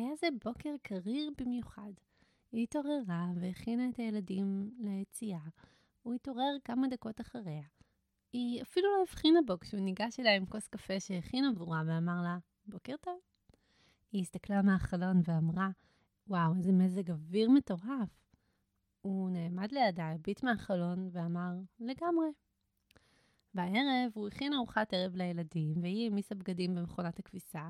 היה זה בוקר קריר במיוחד. היא התעוררה והכינה את הילדים ליציאה. הוא התעורר כמה דקות אחריה. היא אפילו לא הבחינה בו כשהוא ניגש אליה עם כוס קפה שהכין עבורה ואמר לה, בוקר טוב. היא הסתכלה מהחלון ואמרה, וואו, איזה מזג אוויר מטורף. הוא נעמד לידה, הביט מהחלון ואמר, לגמרי. בערב הוא הכין ארוחת ערב לילדים, והיא העמיסה בגדים במכונת הכביסה,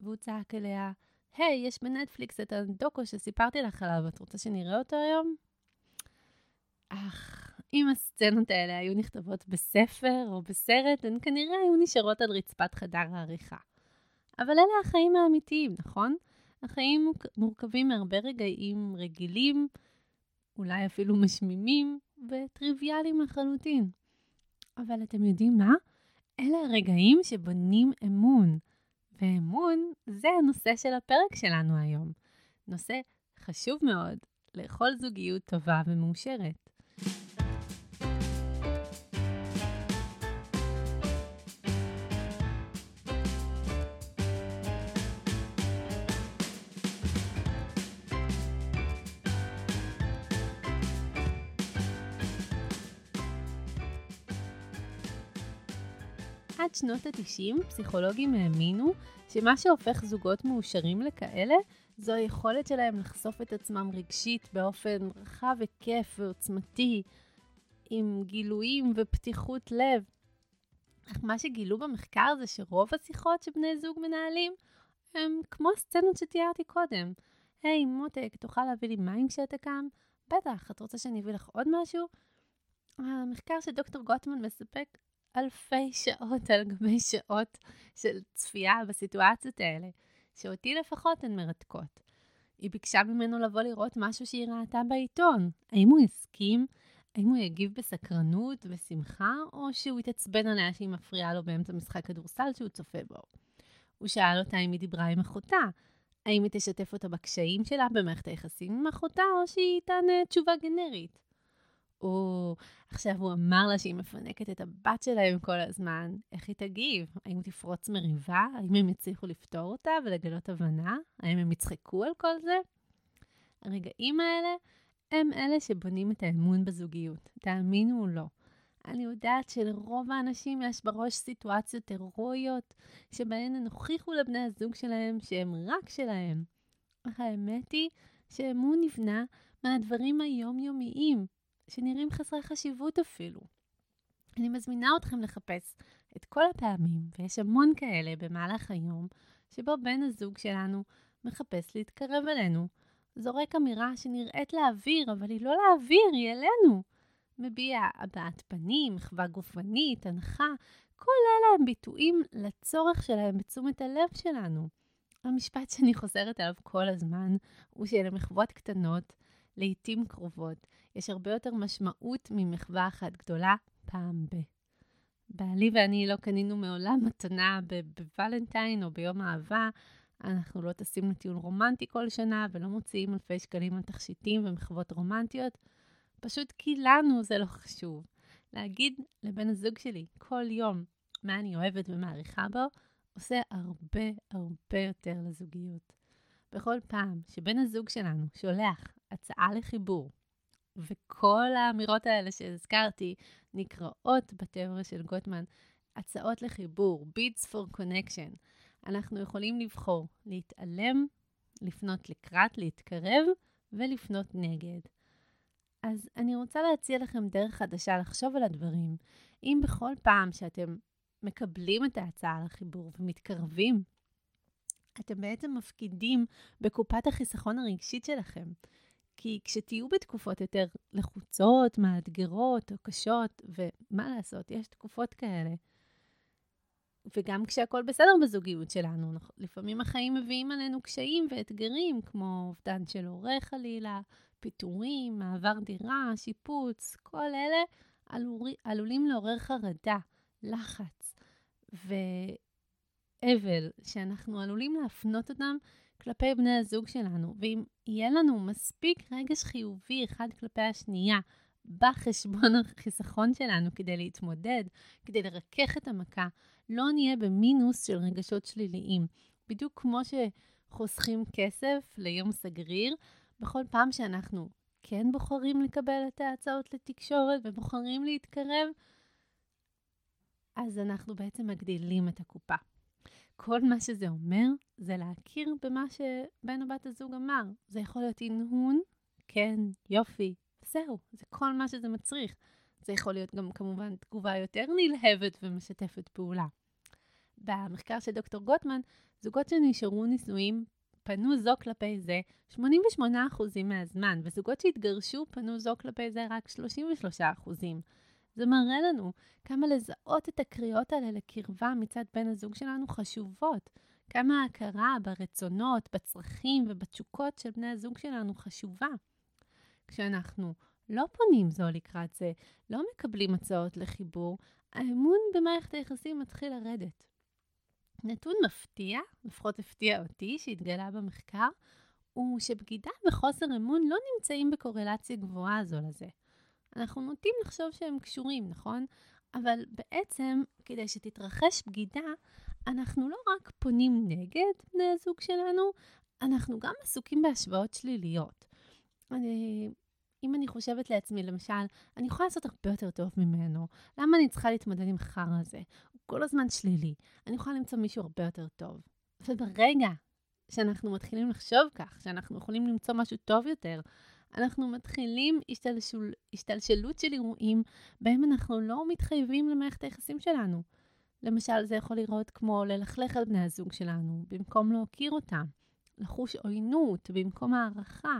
והוא צעק אליה, היי, hey, יש בנטפליקס את הדוקו שסיפרתי לך עליו, את רוצה שנראה אותו היום? אך, אם הסצנות האלה היו נכתבות בספר או בסרט, הן כנראה היו נשארות על רצפת חדר העריכה. אבל אלה החיים האמיתיים, נכון? החיים מורכבים מהרבה רגעים רגילים, אולי אפילו משמימים וטריוויאליים לחלוטין. אבל אתם יודעים מה? אלה הרגעים שבונים אמון. ואמון זה הנושא של הפרק שלנו היום. נושא חשוב מאוד לכל זוגיות טובה ומאושרת. עד שנות ה-90 פסיכולוגים האמינו שמה שהופך זוגות מאושרים לכאלה זו היכולת שלהם לחשוף את עצמם רגשית באופן רחב היקף ועוצמתי, עם גילויים ופתיחות לב. אך מה שגילו במחקר זה שרוב השיחות שבני זוג מנהלים הם כמו הסצנות שתיארתי קודם. היי, hey, מותק, תוכל להביא לי מים כשאתה קם? בטח, את רוצה שאני אביא לך עוד משהו? המחקר שדוקטור גוטמן מספק אלפי שעות על גבי שעות של צפייה בסיטואציות האלה, שאותי לפחות הן מרתקות. היא ביקשה ממנו לבוא לראות משהו שהיא ראתה בעיתון. האם הוא הסכים? האם הוא יגיב בסקרנות ושמחה, או שהוא יתעצבן עליה שהיא מפריעה לו באמצע משחק כדורסל שהוא צופה בו? הוא שאל אותה אם היא דיברה עם אחותה. האם היא תשתף אותה בקשיים שלה במערכת היחסים עם אחותה, או שהיא תענה תשובה גנרית? או עכשיו הוא אמר לה שהיא מפנקת את הבת שלהם כל הזמן, איך היא תגיב? האם תפרוץ מריבה? האם הם יצליחו לפתור אותה ולגלות הבנה? האם הם יצחקו על כל זה? הרגעים האלה הם אלה שבונים את האמון בזוגיות, תאמינו או לא. אני יודעת שלרוב האנשים יש בראש סיטואציות הירואיות, שבהן הן הוכיחו לבני הזוג שלהם שהם רק שלהם. אך האמת היא שאמון נבנה מהדברים היומיומיים, שנראים חסרי חשיבות אפילו. אני מזמינה אתכם לחפש את כל הפעמים, ויש המון כאלה במהלך היום, שבו בן הזוג שלנו מחפש להתקרב אלינו. זורק אמירה שנראית לאוויר, אבל היא לא לאוויר, היא אלינו. מביע הבעת פנים, מחווה גופנית, הנחה, כל אלה הם ביטויים לצורך שלהם בתשומת הלב שלנו. המשפט שאני חוזרת עליו כל הזמן הוא שלמחוות קטנות לעתים קרובות יש הרבה יותר משמעות ממחווה אחת גדולה פעם ב. בעלי ואני לא קנינו מעולם מתנה בוולנטיין או ביום אהבה. אנחנו לא טסים לטיול רומנטי כל שנה ולא מוציאים אלפי שקלים על תכשיטים ומחוות רומנטיות, פשוט כי לנו זה לא חשוב. להגיד לבן הזוג שלי כל יום מה אני אוהבת ומעריכה בו, עושה הרבה הרבה יותר לזוגיות. בכל פעם שבן הזוג שלנו שולח הצעה לחיבור, וכל האמירות האלה שהזכרתי נקראות בתיאוריה של גוטמן הצעות לחיבור, Beats for Connection. אנחנו יכולים לבחור להתעלם, לפנות לקראת, להתקרב ולפנות נגד. אז אני רוצה להציע לכם דרך חדשה לחשוב על הדברים. אם בכל פעם שאתם מקבלים את ההצעה לחיבור ומתקרבים, אתם בעצם מפקידים בקופת החיסכון הרגשית שלכם. כי כשתהיו בתקופות יותר לחוצות, מאתגרות או קשות, ומה לעשות, יש תקופות כאלה. וגם כשהכול בסדר בזוגיות שלנו, לפעמים החיים מביאים עלינו קשיים ואתגרים, כמו אובדן של הורה חלילה, פיטורים, מעבר דירה, שיפוץ, כל אלה עלול, עלולים לעורר חרדה, לחץ ואבל, שאנחנו עלולים להפנות אותם כלפי בני הזוג שלנו, ואם יהיה לנו מספיק רגש חיובי אחד כלפי השנייה בחשבון החיסכון שלנו כדי להתמודד, כדי לרכך את המכה, לא נהיה במינוס של רגשות שליליים. בדיוק כמו חוסכים כסף ליום סגריר בכל פעם שאנחנו כן בוחרים לקבל את ההצעות לתקשורת ובוחרים להתקרב, אז אנחנו בעצם מגדילים את הקופה. כל מה שזה אומר זה להכיר במה שבן או בת הזוג אמר. זה יכול להיות הנהון, כן, יופי, זהו, זה כל מה שזה מצריך. זה יכול להיות גם כמובן תגובה יותר נלהבת ומשתפת פעולה. במחקר של דוקטור גוטמן, זוגות שנשארו נישואים פנו זו כלפי זה 88% מהזמן, וזוגות שהתגרשו פנו זו כלפי זה רק 33%. זה מראה לנו כמה לזהות את הקריאות האלה לקרבה מצד בן הזוג שלנו חשובות. כמה ההכרה ברצונות, בצרכים ובתשוקות של בני הזוג שלנו חשובה. כשאנחנו לא פונים זו לקראת זה, לא מקבלים הצעות לחיבור, האמון במערכת היחסים מתחיל לרדת. נתון מפתיע, לפחות הפתיע אותי, שהתגלה במחקר, הוא שבגידה וחוסר אמון לא נמצאים בקורלציה גבוהה זו לזה. אנחנו נוטים לחשוב שהם קשורים, נכון? אבל בעצם, כדי שתתרחש בגידה, אנחנו לא רק פונים נגד בני הזוג שלנו, אנחנו גם עסוקים בהשוואות שליליות. אני, אם אני חושבת לעצמי, למשל, אני יכולה לעשות הרבה יותר טוב ממנו, למה אני צריכה להתמודד עם חרא הזה? הוא כל הזמן שלילי, אני יכולה למצוא מישהו הרבה יותר טוב. וברגע שאנחנו מתחילים לחשוב כך, שאנחנו יכולים למצוא משהו טוב יותר, אנחנו מתחילים השתלשל, השתלשלות של אירועים בהם אנחנו לא מתחייבים למערכת היחסים שלנו. למשל, זה יכול לראות כמו ללכלך על בני הזוג שלנו, במקום להוקיר אותם, לחוש עוינות במקום הערכה,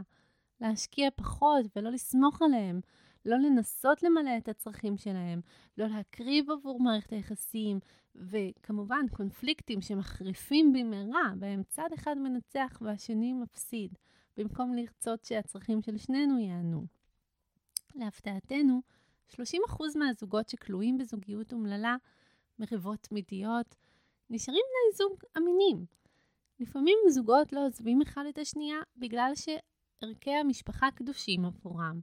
להשקיע פחות ולא לסמוך עליהם, לא לנסות למלא את הצרכים שלהם, לא להקריב עבור מערכת היחסים, וכמובן קונפליקטים שמחריפים במהרה, בהם צד אחד מנצח והשני מפסיד. במקום לרצות שהצרכים של שנינו ייענו. להפתעתנו, 30% מהזוגות שכלואים בזוגיות אומללה, מריבות תמידיות, נשארים בני זוג אמינים. לפעמים זוגות לא עוזבים אחד את השנייה בגלל שערכי המשפחה קדושים עבורם,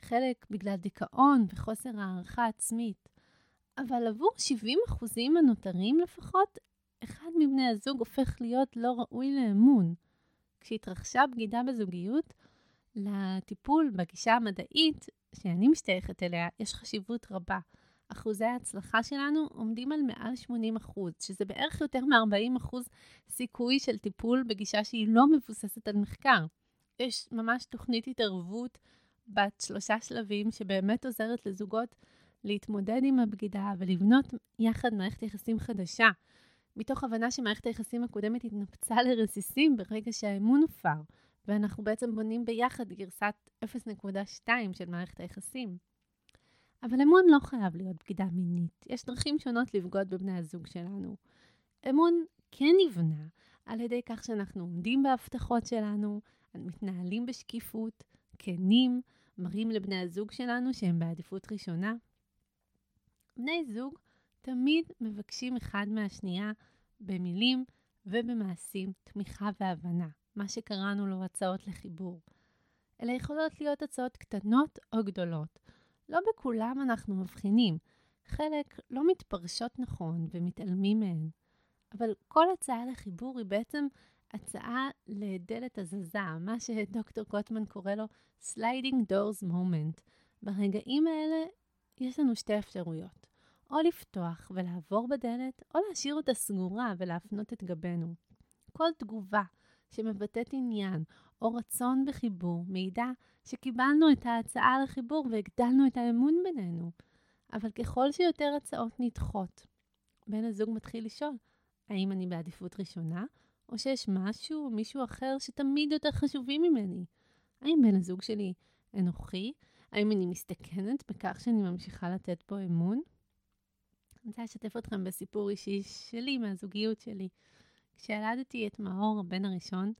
חלק בגלל דיכאון וחוסר הערכה עצמית. אבל עבור 70% הנותרים לפחות, אחד מבני הזוג הופך להיות לא ראוי לאמון. כשהתרחשה בגידה בזוגיות, לטיפול בגישה המדעית, שאני משתייכת אליה, יש חשיבות רבה. אחוזי ההצלחה שלנו עומדים על מעל 80 אחוז, שזה בערך יותר מ-40 אחוז סיכוי של טיפול בגישה שהיא לא מבוססת על מחקר. יש ממש תוכנית התערבות בת שלושה שלבים שבאמת עוזרת לזוגות להתמודד עם הבגידה ולבנות יחד מערכת יחסים חדשה. מתוך הבנה שמערכת היחסים הקודמת התנפצה לרסיסים ברגע שהאמון הופר, ואנחנו בעצם בונים ביחד גרסת 0.2 של מערכת היחסים. אבל אמון לא חייב להיות בגידה מינית. יש דרכים שונות לבגוד בבני הזוג שלנו. אמון כן נבנה על ידי כך שאנחנו עומדים בהבטחות שלנו, מתנהלים בשקיפות, כנים, מראים לבני הזוג שלנו שהם בעדיפות ראשונה. בני זוג תמיד מבקשים אחד מהשנייה במילים ובמעשים תמיכה והבנה, מה שקראנו לו הצעות לחיבור. אלה יכולות להיות הצעות קטנות או גדולות. לא בכולם אנחנו מבחינים. חלק לא מתפרשות נכון ומתעלמים מהן. אבל כל הצעה לחיבור היא בעצם הצעה לדלת הזזה, מה שדוקטור קוטמן קורא לו sliding doors moment. ברגעים האלה יש לנו שתי אפשרויות. או לפתוח ולעבור בדלת, או להשאיר אותה סגורה ולהפנות את גבנו. כל תגובה שמבטאת עניין או רצון בחיבור מעידה שקיבלנו את ההצעה לחיבור והגדלנו את האמון בינינו. אבל ככל שיותר הצעות נדחות, בן הזוג מתחיל לשאול, האם אני בעדיפות ראשונה, או שיש משהו או מישהו אחר שתמיד יותר חשובים ממני? האם בן הזוג שלי אנוכי? האם אני מסתכנת בכך שאני ממשיכה לתת בו אמון? אני רוצה לשתף אתכם בסיפור אישי שלי, מהזוגיות שלי. כשילדתי את מאור, הבן הראשון,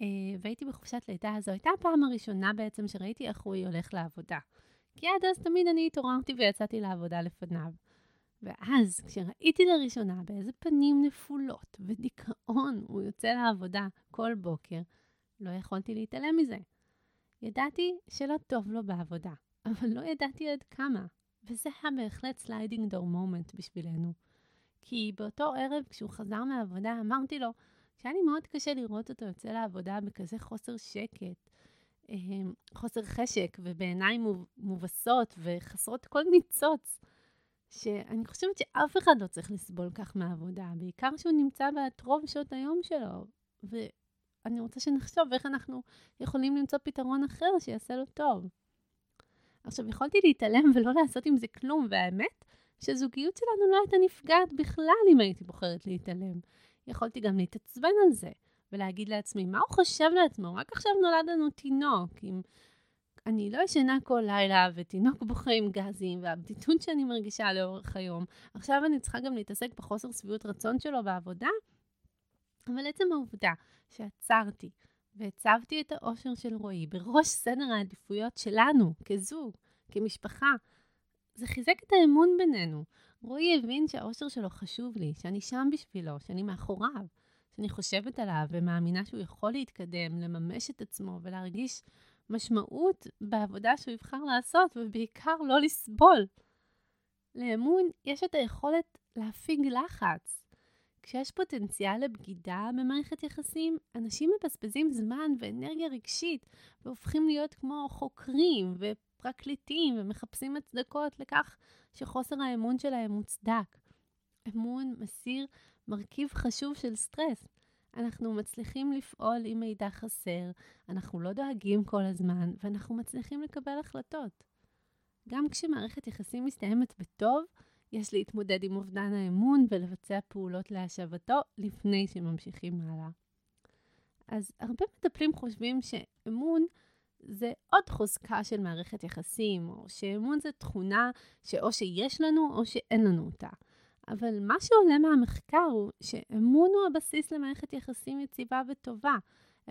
אה, והייתי בחופשת לידה, זו הייתה הפעם הראשונה בעצם שראיתי איך הוא הולך לעבודה. כי עד אז תמיד אני התעוררתי ויצאתי לעבודה לפניו. ואז, כשראיתי לראשונה באיזה פנים נפולות ודיכאון הוא יוצא לעבודה כל בוקר, לא יכולתי להתעלם מזה. ידעתי שלא טוב לו בעבודה, אבל לא ידעתי עד כמה. וזה היה בהחלט sliding door moment בשבילנו. כי באותו ערב, כשהוא חזר מהעבודה, אמרתי לו שהיה לי מאוד קשה לראות אותו יוצא לעבודה בכזה חוסר שקט, אמ, חוסר חשק ובעיניים מובסות וחסרות כל ניצוץ. שאני חושבת שאף אחד לא צריך לסבול כך מהעבודה, בעיקר שהוא נמצא רוב שעות היום שלו. ואני רוצה שנחשוב איך אנחנו יכולים למצוא פתרון אחר שיעשה לו טוב. עכשיו, יכולתי להתעלם ולא לעשות עם זה כלום, והאמת שהזוגיות שלנו לא הייתה נפגעת בכלל אם הייתי בוחרת להתעלם. יכולתי גם להתעצבן על זה, ולהגיד לעצמי, מה הוא חושב לעצמו? רק עכשיו נולד לנו תינוק, עם אני לא ישנה כל לילה, ותינוק בוכה עם גזים, והבדידות שאני מרגישה לאורך היום. עכשיו אני צריכה גם להתעסק בחוסר שביעות רצון שלו בעבודה, אבל עצם העובדה שעצרתי והצבתי את האושר של רועי בראש סדר העדיפויות שלנו, כזוג, כמשפחה, זה חיזק את האמון בינינו. רועי הבין שהאושר שלו חשוב לי, שאני שם בשבילו, שאני מאחוריו, שאני חושבת עליו ומאמינה שהוא יכול להתקדם, לממש את עצמו ולהרגיש משמעות בעבודה שהוא יבחר לעשות, ובעיקר לא לסבול. לאמון יש את היכולת להפיג לחץ. כשיש פוטנציאל לבגידה במערכת יחסים, אנשים מבזבזים זמן ואנרגיה רגשית, והופכים להיות כמו חוקרים ופרקליטים, ומחפשים הצדקות לכך שחוסר האמון שלהם מוצדק. אמון מסיר מרכיב חשוב של סטרס, אנחנו מצליחים לפעול עם מידע חסר, אנחנו לא דואגים כל הזמן, ואנחנו מצליחים לקבל החלטות. גם כשמערכת יחסים מסתיימת בטוב, יש להתמודד עם אובדן האמון ולבצע פעולות להשבתו לפני שממשיכים הלאה. אז הרבה מטפלים חושבים שאמון זה עוד חוזקה של מערכת יחסים, או שאמון זה תכונה שאו שיש לנו או שאין לנו אותה. אבל מה שעולה מהמחקר הוא שאמון הוא הבסיס למערכת יחסים יציבה וטובה.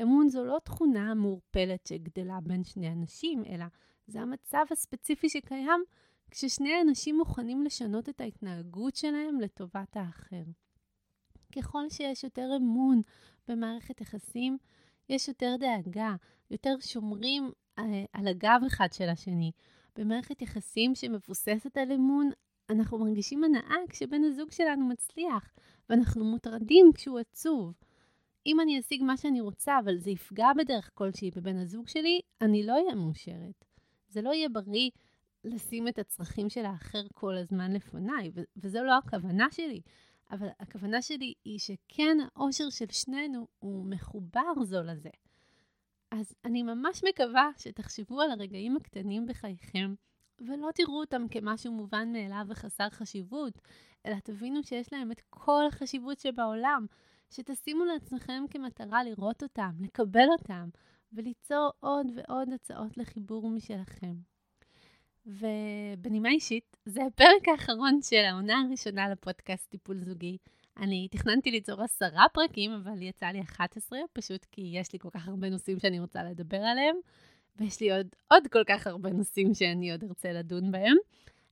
אמון זו לא תכונה מעורפלת שגדלה בין שני אנשים, אלא זה המצב הספציפי שקיים כששני אנשים מוכנים לשנות את ההתנהגות שלהם לטובת האחר. ככל שיש יותר אמון במערכת יחסים, יש יותר דאגה, יותר שומרים אה, על הגב אחד של השני. במערכת יחסים שמבוססת על אמון, אנחנו מרגישים הנאה כשבן הזוג שלנו מצליח, ואנחנו מוטרדים כשהוא עצוב. אם אני אשיג מה שאני רוצה, אבל זה יפגע בדרך כלשהי בבן הזוג שלי, אני לא אהיה מאושרת. זה לא יהיה בריא לשים את הצרכים של האחר כל הזמן לפניי, ו- וזו לא הכוונה שלי. אבל הכוונה שלי היא שכן, האושר של שנינו הוא מחובר זו לזה. אז אני ממש מקווה שתחשבו על הרגעים הקטנים בחייכם, ולא תראו אותם כמשהו מובן מאליו וחסר חשיבות, אלא תבינו שיש להם את כל החשיבות שבעולם, שתשימו לעצמכם כמטרה לראות אותם, לקבל אותם, וליצור עוד ועוד הצעות לחיבור משלכם. ובנימה אישית, זה הפרק האחרון של העונה הראשונה לפודקאסט טיפול זוגי. אני תכננתי ליצור עשרה פרקים, אבל יצא לי 11, פשוט כי יש לי כל כך הרבה נושאים שאני רוצה לדבר עליהם. ויש לי עוד, עוד כל כך הרבה נושאים שאני עוד ארצה לדון בהם,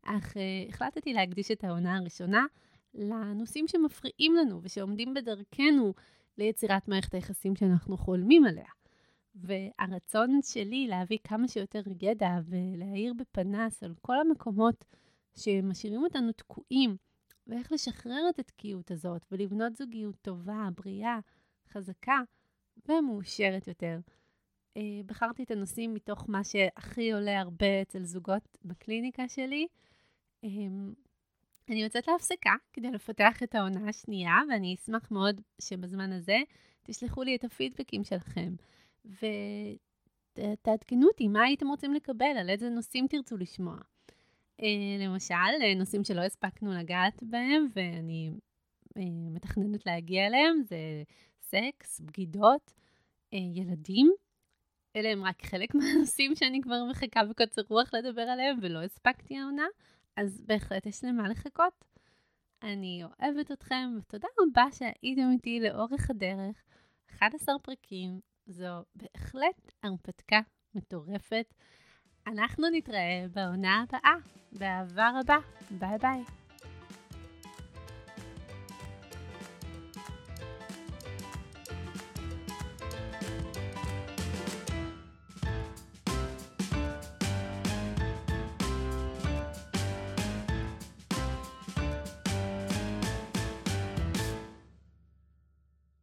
אך uh, החלטתי להקדיש את העונה הראשונה לנושאים שמפריעים לנו ושעומדים בדרכנו ליצירת מערכת היחסים שאנחנו חולמים עליה. והרצון שלי להביא כמה שיותר ידע ולהאיר בפנס על כל המקומות שמשאירים אותנו תקועים, ואיך לשחרר את התקיעות הזאת ולבנות זוגיות טובה, בריאה, חזקה ומאושרת יותר. אה, בחרתי את הנושאים מתוך מה שהכי עולה הרבה אצל זוגות בקליניקה שלי. אמ, אני יוצאת להפסקה כדי לפתח את העונה השנייה, ואני אשמח מאוד שבזמן הזה תשלחו לי את הפידבקים שלכם. ותעדכנו אותי מה הייתם רוצים לקבל, על איזה נושאים תרצו לשמוע. אה, למשל, נושאים שלא הספקנו לגעת בהם, ואני אה, מתכננת להגיע אליהם, זה סקס, בגידות, ילדים. אלה הם רק חלק מהנושאים שאני כבר מחכה בקוצר רוח לדבר עליהם ולא הספקתי העונה, אז בהחלט יש למה לחכות. אני אוהבת אתכם, ותודה רבה שהייתם איתי לאורך הדרך. 11 פרקים, זו בהחלט הרפתקה מטורפת. אנחנו נתראה בעונה הבאה. באהבה רבה. ביי ביי.